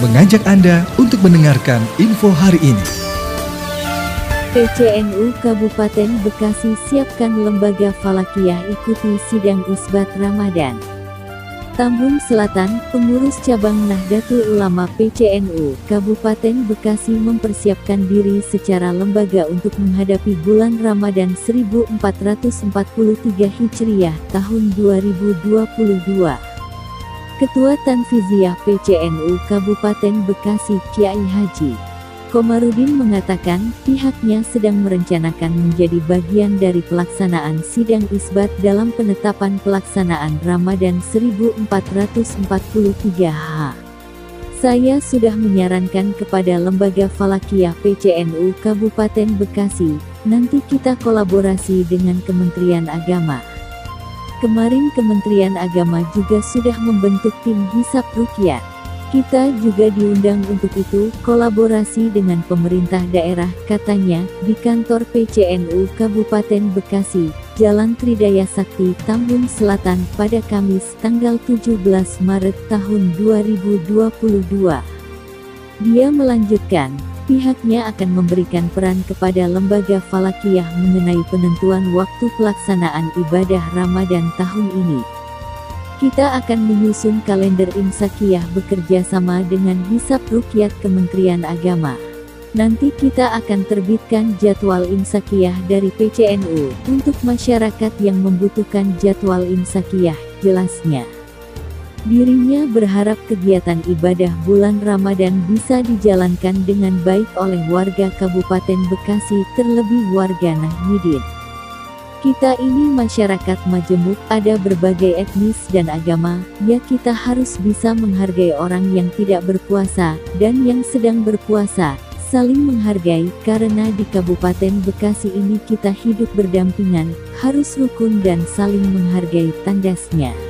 mengajak Anda untuk mendengarkan info hari ini. PCNU Kabupaten Bekasi siapkan lembaga falakiyah ikuti sidang isbat Ramadan. Tambun Selatan, pengurus cabang Nahdlatul Ulama PCNU, Kabupaten Bekasi mempersiapkan diri secara lembaga untuk menghadapi bulan Ramadan 1443 Hijriah tahun 2022. Ketua Tanfiziah PCNU Kabupaten Bekasi Kiai Haji Komarudin mengatakan, pihaknya sedang merencanakan menjadi bagian dari pelaksanaan sidang isbat dalam penetapan pelaksanaan Ramadan 1443 H. Saya sudah menyarankan kepada Lembaga Falakiyah PCNU Kabupaten Bekasi, nanti kita kolaborasi dengan Kementerian Agama. Kemarin Kementerian Agama juga sudah membentuk tim hisap rukyat. Kita juga diundang untuk itu, kolaborasi dengan pemerintah daerah, katanya, di kantor PCNU Kabupaten Bekasi, Jalan Tridaya Sakti, Tambun Selatan, pada Kamis, tanggal 17 Maret tahun 2022. Dia melanjutkan, pihaknya akan memberikan peran kepada lembaga falakiyah mengenai penentuan waktu pelaksanaan ibadah Ramadan tahun ini. Kita akan menyusun kalender imsakiyah bekerja sama dengan Hisap Rukyat Kementerian Agama. Nanti kita akan terbitkan jadwal imsakiyah dari PCNU untuk masyarakat yang membutuhkan jadwal imsakiyah, jelasnya. Dirinya berharap kegiatan ibadah bulan Ramadan bisa dijalankan dengan baik oleh warga Kabupaten Bekasi terlebih warga Nahdidin. Kita ini masyarakat majemuk, ada berbagai etnis dan agama, ya kita harus bisa menghargai orang yang tidak berpuasa, dan yang sedang berpuasa, saling menghargai, karena di Kabupaten Bekasi ini kita hidup berdampingan, harus rukun dan saling menghargai tandasnya.